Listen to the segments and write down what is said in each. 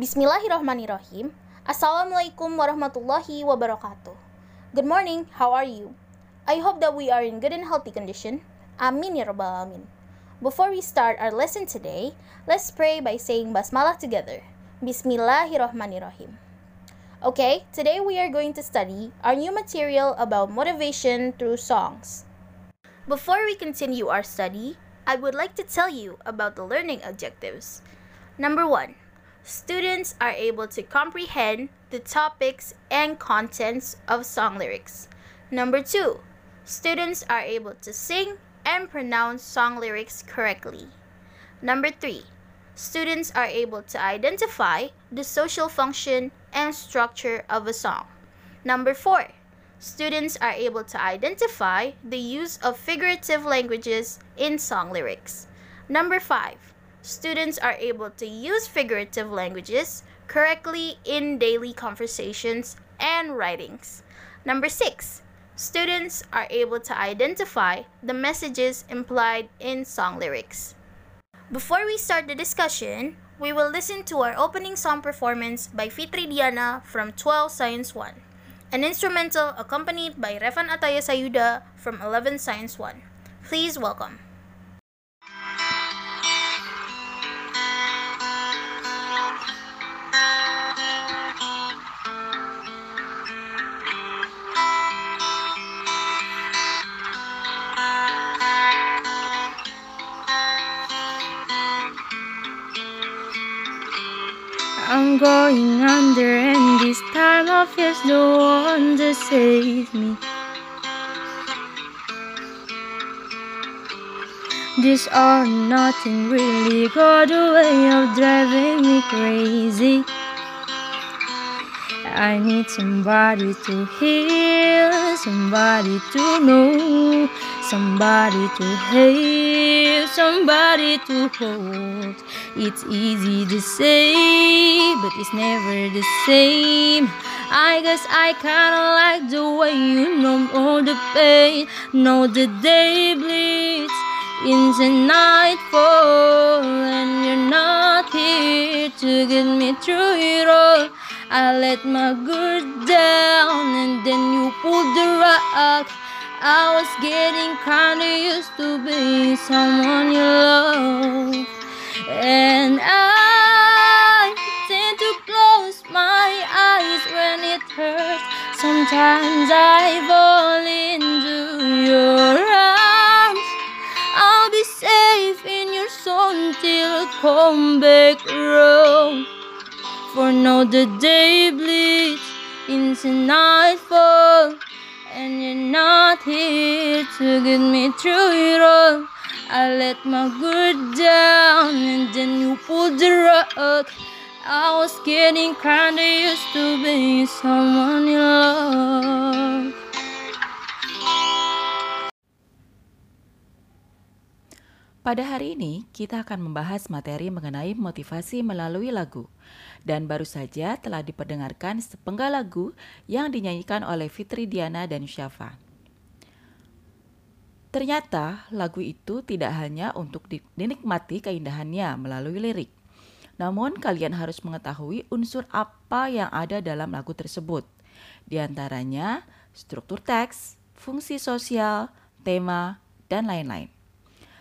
Bismillahirrahmanirrahim. Assalamualaikum warahmatullahi wabarakatuh. Good morning, how are you? I hope that we are in good and healthy condition. Amin ya rabbal alamin. Before we start our lesson today, let's pray by saying basmalah together. Bismillahirrahmanirrahim. Okay, today we are going to study our new material about motivation through songs. Before we continue our study, I would like to tell you about the learning objectives. Number one, students are able to comprehend the topics and contents of song lyrics. Number two, students are able to sing and pronounce song lyrics correctly. Number three, students are able to identify the social function and structure of a song. Number four, students are able to identify the use of figurative languages in song lyrics. Number five, students are able to use figurative languages correctly in daily conversations and writings. Number six, students are able to identify the messages implied in song lyrics. Before we start the discussion, we will listen to our opening song performance by Fitri Diana from 12 Science 1, an instrumental accompanied by Revan Ataya Sayuda from 11 Science 1. Please welcome. Going under, and this time I feel no one to save me. This or nothing really got a way of driving me crazy. I need somebody to heal, somebody to know, somebody to hate, somebody to hold. It's easy to say, but it's never the same. I guess I kinda like the way you know all the pain, know the day bleeds into nightfall, and you're not here to get me through it all. I let my guard down, and then you pulled the rug. I was getting kinda used to being someone you love. And I tend to close my eyes when it hurts. Sometimes I fall into your arms. I'll be safe in your soul till I come back around. For now the day bleeds into nightfall. And you're not here to get me through it all. I let my guard down and then you pulled the rug. I was getting kinda used to being someone you love. Pada hari ini, kita akan membahas materi mengenai motivasi melalui lagu. Dan baru saja telah diperdengarkan sepenggal lagu yang dinyanyikan oleh Fitri Diana dan Syafa. Ternyata lagu itu tidak hanya untuk dinikmati keindahannya melalui lirik. Namun kalian harus mengetahui unsur apa yang ada dalam lagu tersebut. Di antaranya struktur teks, fungsi sosial, tema, dan lain-lain.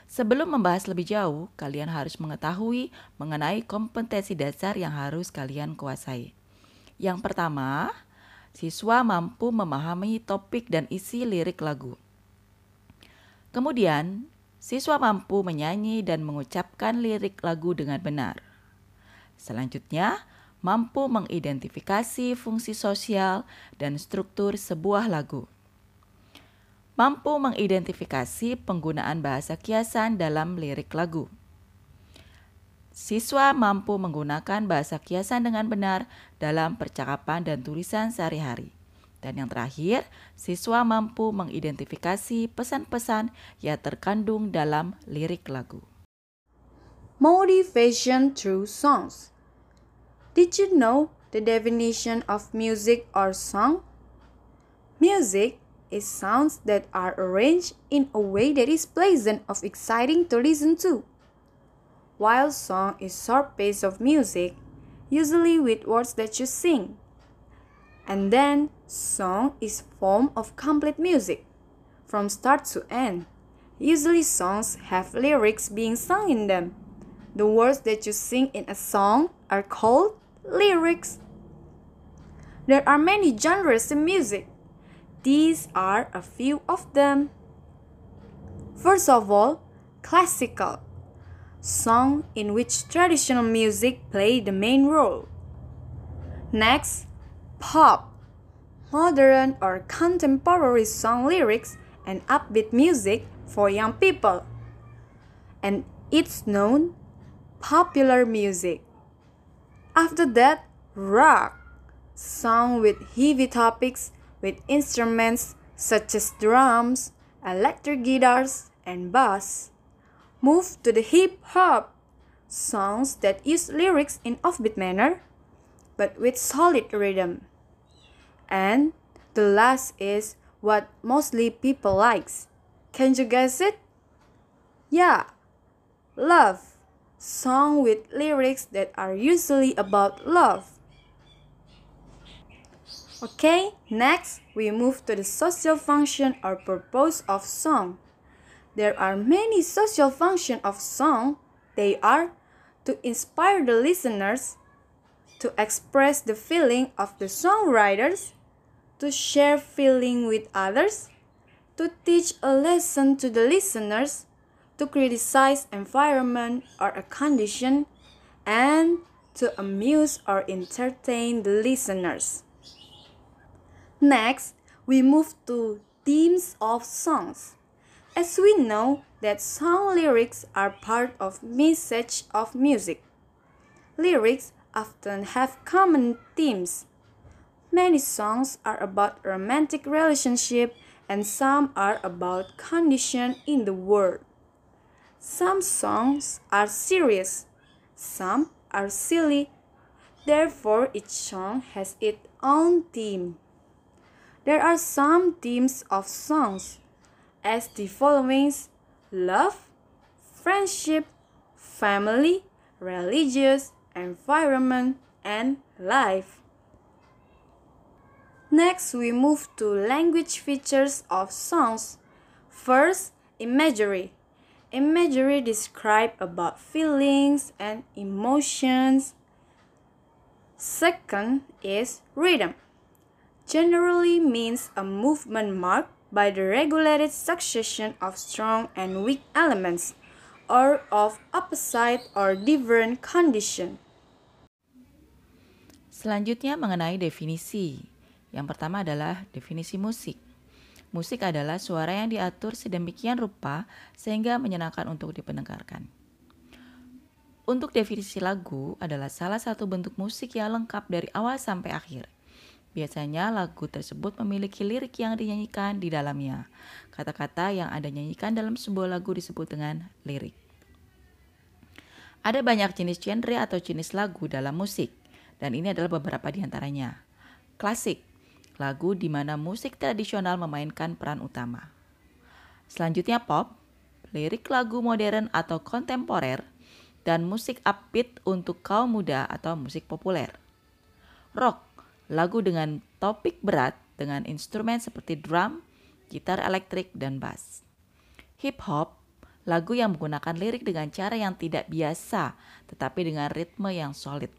Sebelum membahas lebih jauh, kalian harus mengetahui mengenai kompetensi dasar yang harus kalian kuasai. Yang pertama, siswa mampu memahami topik dan isi lirik lagu. Kemudian, siswa mampu menyanyi dan mengucapkan lirik lagu dengan benar. Selanjutnya, mampu mengidentifikasi fungsi sosial dan struktur sebuah lagu mampu mengidentifikasi penggunaan bahasa kiasan dalam lirik lagu. Siswa mampu menggunakan bahasa kiasan dengan benar dalam percakapan dan tulisan sehari-hari. Dan yang terakhir, siswa mampu mengidentifikasi pesan-pesan yang terkandung dalam lirik lagu. Motivation through songs. Did you know the definition of music or song? Music is sounds that are arranged in a way that is pleasant of exciting to listen to. While song is short piece of music, usually with words that you sing. And then, song is form of complete music, from start to end. Usually songs have lyrics being sung in them. The words that you sing in a song are called lyrics. There are many genres in music. These are a few of them. First of all, classical song in which traditional music play the main role. Next, pop, modern or contemporary song lyrics and upbeat music for young people. And it's known popular music. After that, rock, song with heavy topics with instruments such as drums, electric guitars, and bass. Move to the hip hop, songs that use lyrics in offbeat manner but with solid rhythm. And the last is what mostly people likes. Can you guess it? Yeah, love. Song with lyrics that are usually about love. Okay, next we move to the social function or purpose of song. There are many social function of song. They are to inspire the listeners, to express the feeling of the songwriters, to share feeling with others, to teach a lesson to the listeners, to criticize environment or a condition, and to amuse or entertain the listeners. Next, we move to themes of songs. As we know that song lyrics are part of message of music. Lyrics often have common themes. Many songs are about romantic relationship and some are about condition in the world. Some songs are serious, some are silly. Therefore, each song has its own theme. There are some themes of songs as the following love, friendship, family, religious, environment, and life. Next, we move to language features of songs. First, imagery. Imagery describe about feelings and emotions. Second is rhythm. Generally means a movement marked by the regulated succession of strong and weak elements or of opposite or different condition. Selanjutnya mengenai definisi. Yang pertama adalah definisi musik. Musik adalah suara yang diatur sedemikian rupa sehingga menyenangkan untuk dipendengarkan. Untuk definisi lagu adalah salah satu bentuk musik yang lengkap dari awal sampai akhir. Biasanya lagu tersebut memiliki lirik yang dinyanyikan di dalamnya. Kata-kata yang Anda nyanyikan dalam sebuah lagu disebut dengan lirik. Ada banyak jenis genre atau jenis lagu dalam musik, dan ini adalah beberapa di antaranya. Klasik, lagu di mana musik tradisional memainkan peran utama. Selanjutnya pop, lirik lagu modern atau kontemporer, dan musik upbeat untuk kaum muda atau musik populer. Rock, lagu dengan topik berat dengan instrumen seperti drum, gitar elektrik, dan bass. Hip hop, lagu yang menggunakan lirik dengan cara yang tidak biasa, tetapi dengan ritme yang solid.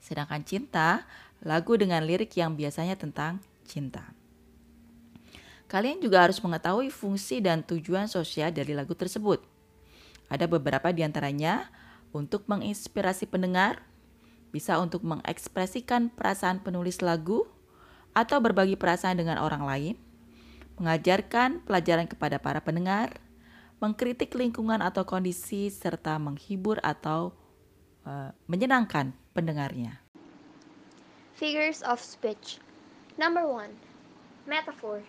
Sedangkan cinta, lagu dengan lirik yang biasanya tentang cinta. Kalian juga harus mengetahui fungsi dan tujuan sosial dari lagu tersebut. Ada beberapa di antaranya untuk menginspirasi pendengar, bisa untuk mengekspresikan perasaan penulis lagu atau berbagi perasaan dengan orang lain, mengajarkan pelajaran kepada para pendengar, mengkritik lingkungan atau kondisi, serta menghibur atau uh, menyenangkan pendengarnya. Figures of speech. Number one, metaphor.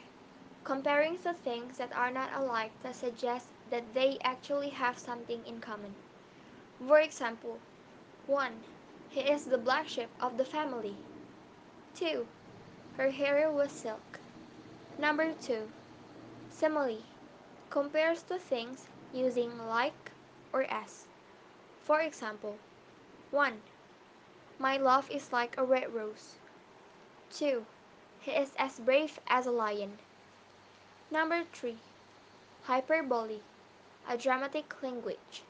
Comparing two things that are not alike to suggest that they actually have something in common. For example, one, he is the black sheep of the family. 2. Her hair was silk. Number 2. Simile. Compares two things using like or as. For example, 1. My love is like a red rose. 2. He is as brave as a lion. Number 3. Hyperbole, a dramatic language.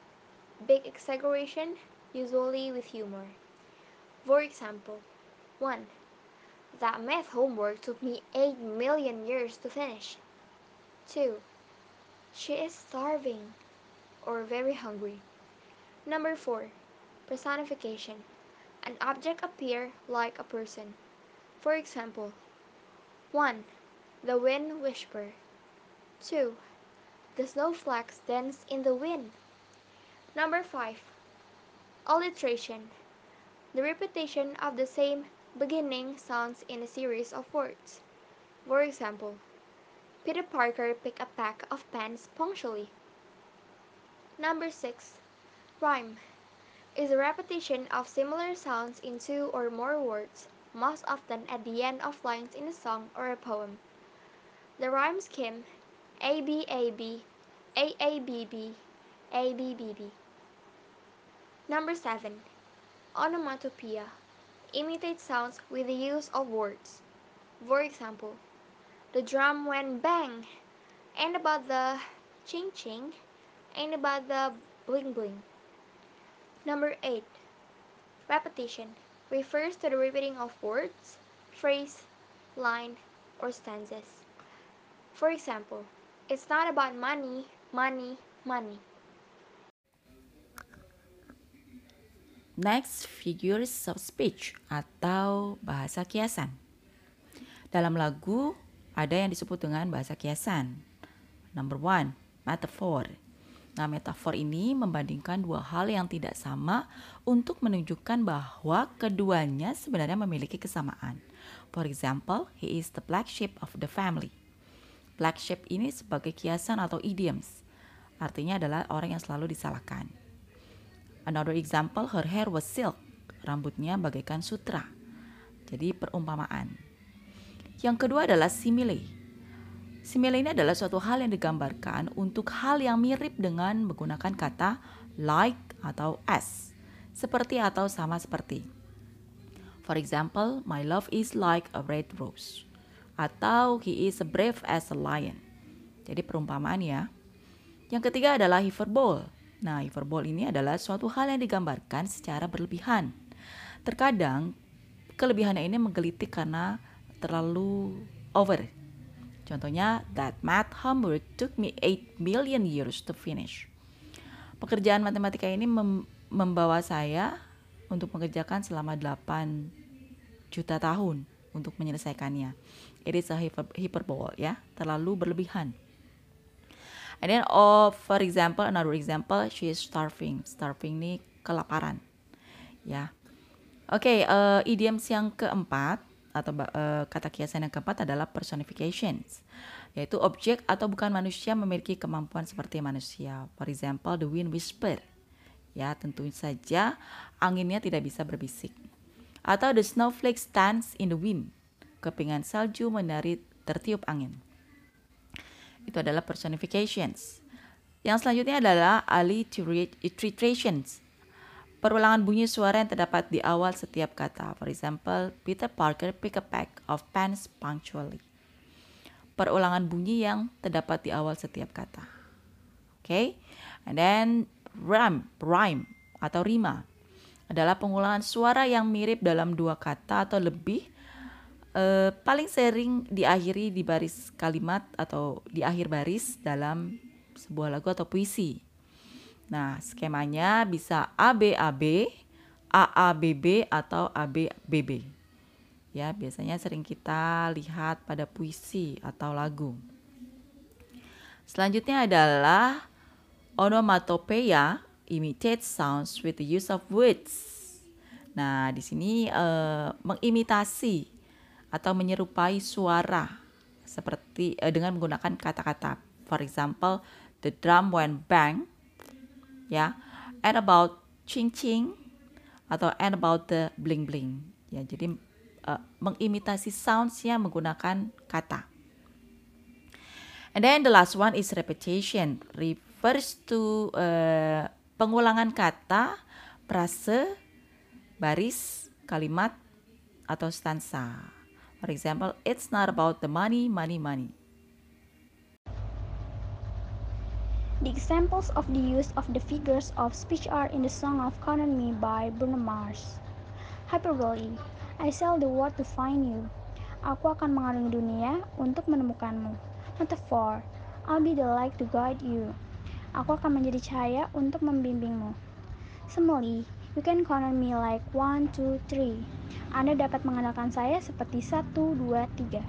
Big exaggeration, usually with humor. For example, 1. That math homework took me 8 million years to finish. 2. She is starving or very hungry. Number 4. Personification. An object appear like a person. For example, 1. The wind whisper. 2. The snowflakes dance in the wind. Number 5. Alliteration. The repetition of the same beginning sounds in a series of words. For example, Peter Parker picked a pack of pens punctually. Number 6. Rhyme is a repetition of similar sounds in two or more words, most often at the end of lines in a song or a poem. The rhyme scheme ABAB, AABB, ABBB. Number 7. Onomatopoeia imitates sounds with the use of words. For example, the drum went bang, and about the ching ching, and about the bling bling. Number 8. Repetition refers to the repeating of words, phrase, line, or stanzas. For example, it's not about money, money, money. Next, figures of speech atau bahasa kiasan. Dalam lagu ada yang disebut dengan bahasa kiasan. Number one, metaphor. Nah, metafor ini membandingkan dua hal yang tidak sama untuk menunjukkan bahwa keduanya sebenarnya memiliki kesamaan. For example, he is the black sheep of the family. Black sheep ini sebagai kiasan atau idioms. Artinya adalah orang yang selalu disalahkan. Another example, her hair was silk. Rambutnya bagaikan sutra. Jadi perumpamaan. Yang kedua adalah simile. Simile ini adalah suatu hal yang digambarkan untuk hal yang mirip dengan menggunakan kata like atau as. Seperti atau sama seperti. For example, my love is like a red rose. Atau he is brave as a lion. Jadi perumpamaan ya. Yang ketiga adalah hyperbole. Nah, hyperbole ini adalah suatu hal yang digambarkan secara berlebihan. Terkadang kelebihannya ini menggelitik karena terlalu over. Contohnya, that math homework took me 8 million years to finish. Pekerjaan matematika ini mem membawa saya untuk mengerjakan selama 8 juta tahun untuk menyelesaikannya. It is a hyper hyperbole ya, terlalu berlebihan. And then oh for example another example she is starving. Starving ini kelaparan. Ya. Oke, okay, uh, idioms yang keempat atau uh, kata kiasan yang keempat adalah personifications, yaitu objek atau bukan manusia memiliki kemampuan seperti manusia. For example, the wind whisper. Ya, tentu saja anginnya tidak bisa berbisik. Atau the snowflake stands in the wind. Kepingan salju menari tertiup angin itu adalah personifications. Yang selanjutnya adalah alliterations. Perulangan bunyi suara yang terdapat di awal setiap kata. For example, Peter Parker pick a pack of pens punctually. Perulangan bunyi yang terdapat di awal setiap kata. Oke. Okay? And then rhyme, rhyme atau rima adalah pengulangan suara yang mirip dalam dua kata atau lebih uh, paling sering diakhiri di baris kalimat atau di akhir baris dalam sebuah lagu atau puisi. Nah, skemanya bisa ABAB, AABB atau ABBB. Ya, biasanya sering kita lihat pada puisi atau lagu. Selanjutnya adalah onomatopeia imitate sounds with the use of words. Nah, di sini uh, mengimitasi atau menyerupai suara seperti uh, dengan menggunakan kata-kata. For example, the drum went bang, ya, and about ching ching atau and about the bling bling. Ya, jadi uh, mengimitasi soundsnya menggunakan kata. And then the last one is repetition, refers to uh, pengulangan kata, frase, baris, kalimat atau stansa. For example, it's not about the money, money, money. The examples of the use of the figures of speech are in the song of Count Me by Bruno Mars. Hyperbole. I sail the world to find you. Aku akan mengarungi dunia untuk menemukanmu. Metaphor. I'll be the light to guide you. Aku akan menjadi cahaya untuk membimbingmu. Simile. You can on me like one, two, three. Anda dapat mengandalkan saya seperti satu, dua, tiga.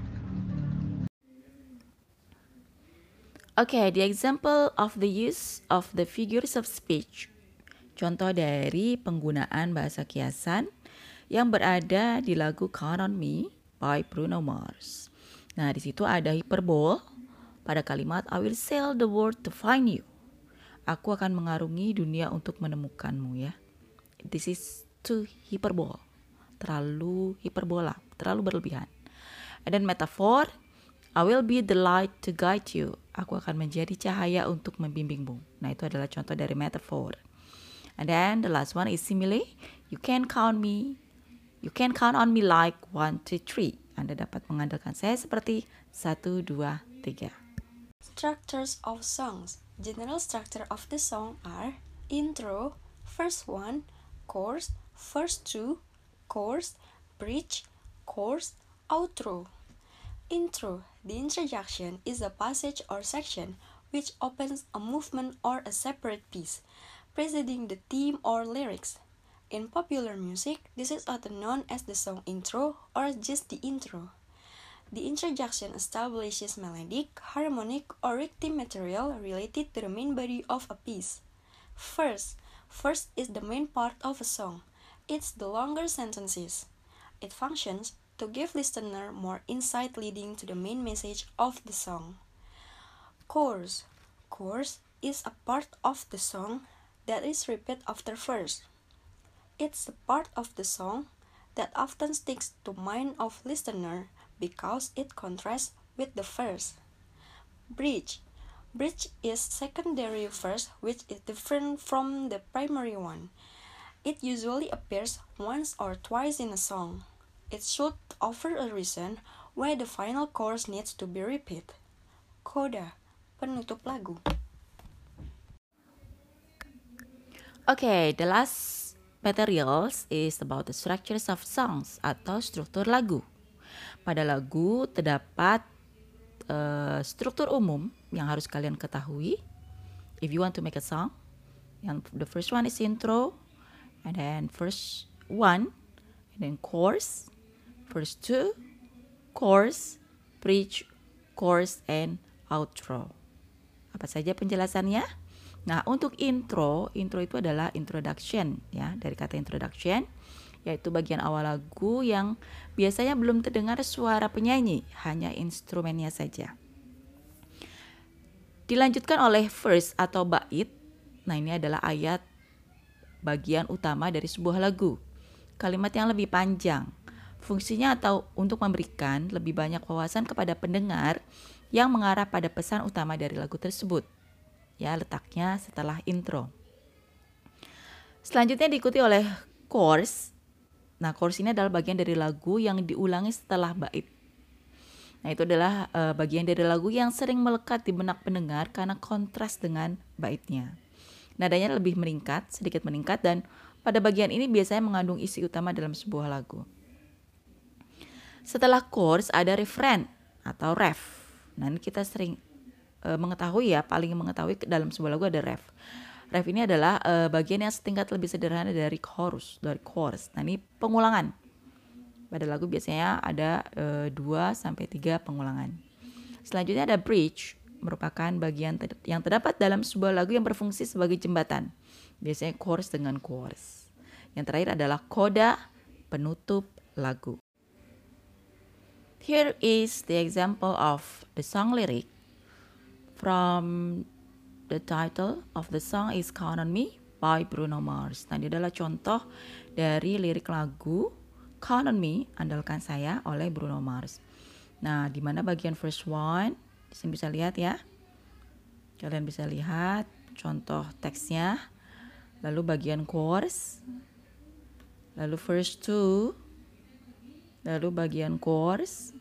Okay, the example of the use of the figures of speech. Contoh dari penggunaan bahasa kiasan yang berada di lagu Count on Me by Bruno Mars. Nah, di situ ada hiperbol pada kalimat I will sail the world to find you. Aku akan mengarungi dunia untuk menemukanmu ya. This is too hyperbole. Terlalu hiperbola, terlalu berlebihan. And then metaphor, I will be the light to guide you. Aku akan menjadi cahaya untuk membimbingmu. Nah, itu adalah contoh dari metaphor. And then the last one is simile. You can count me. You can count on me like one, two, three. Anda dapat mengandalkan saya seperti satu, dua, tiga. Structures of songs. General structure of the song are intro, first one, chorus, first two, course, bridge, course, outro. Intro. The introduction is a passage or section which opens a movement or a separate piece, preceding the theme or lyrics. In popular music, this is often known as the song intro or just the intro. The introduction establishes melodic, harmonic, or rhythmic material related to the main body of a piece. First, first is the main part of a song. It's the longer sentences. It functions to give listener more insight leading to the main message of the song. Chorus. Chorus is a part of the song that is repeated after verse. It's the part of the song that often sticks to mind of listener because it contrasts with the verse. Bridge. Bridge is secondary verse which is different from the primary one. It usually appears once or twice in a song. It should offer a reason why the final chorus needs to be repeated. Coda, penutup lagu. Okay, the last materials is about the structures of songs atau struktur lagu. Pada lagu terdapat uh, struktur umum yang harus kalian ketahui. If you want to make a song, yang the first one is intro, and then first one, and then chorus, First two, course, bridge, course, and outro. Apa saja penjelasannya? Nah, untuk intro, intro itu adalah introduction ya, dari kata introduction yaitu bagian awal lagu yang biasanya belum terdengar suara penyanyi, hanya instrumennya saja. Dilanjutkan oleh verse atau bait. Nah, ini adalah ayat bagian utama dari sebuah lagu. Kalimat yang lebih panjang Fungsinya atau untuk memberikan lebih banyak wawasan kepada pendengar yang mengarah pada pesan utama dari lagu tersebut. Ya, letaknya setelah intro. Selanjutnya diikuti oleh chorus. Nah, chorus ini adalah bagian dari lagu yang diulangi setelah bait. Nah, itu adalah uh, bagian dari lagu yang sering melekat di benak pendengar karena kontras dengan baitnya. Nadanya lebih meningkat, sedikit meningkat dan pada bagian ini biasanya mengandung isi utama dalam sebuah lagu. Setelah chorus ada refrain atau ref. Nah, ini kita sering e, mengetahui ya, paling mengetahui dalam sebuah lagu ada ref. Ref ini adalah e, bagian yang setingkat lebih sederhana dari chorus, dari chorus. Nah, ini pengulangan. Pada lagu biasanya ada e, 2 sampai 3 pengulangan. Selanjutnya ada bridge, merupakan bagian ter yang terdapat dalam sebuah lagu yang berfungsi sebagai jembatan. Biasanya chorus dengan chorus. Yang terakhir adalah koda penutup lagu. Here is the example of the song lyric from the title of the song is Count on Me by Bruno Mars. Nah, ini adalah contoh dari lirik lagu Count on Me, andalkan saya oleh Bruno Mars. Nah, di mana bagian first one? Di sini bisa lihat ya. Kalian bisa lihat contoh teksnya. Lalu bagian chorus. lalu first two, lalu bagian chorus,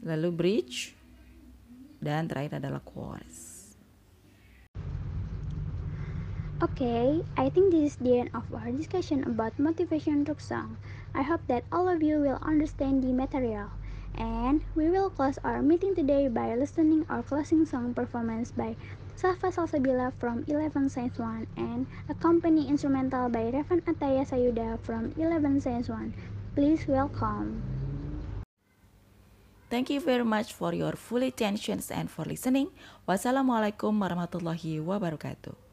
lalu bridge, dan terakhir adalah chorus. Okay, I think this is the end of our discussion about motivation rock song. I hope that all of you will understand the material. And we will close our meeting today by listening our closing song performance by Safa Salsabila from 11 Science 1 and accompany instrumental by Revan Ataya Sayuda from 11 Science 1. Please welcome. Thank you very much for your full attention and for listening. Wassalamualaikum warahmatullahi wabarakatuh.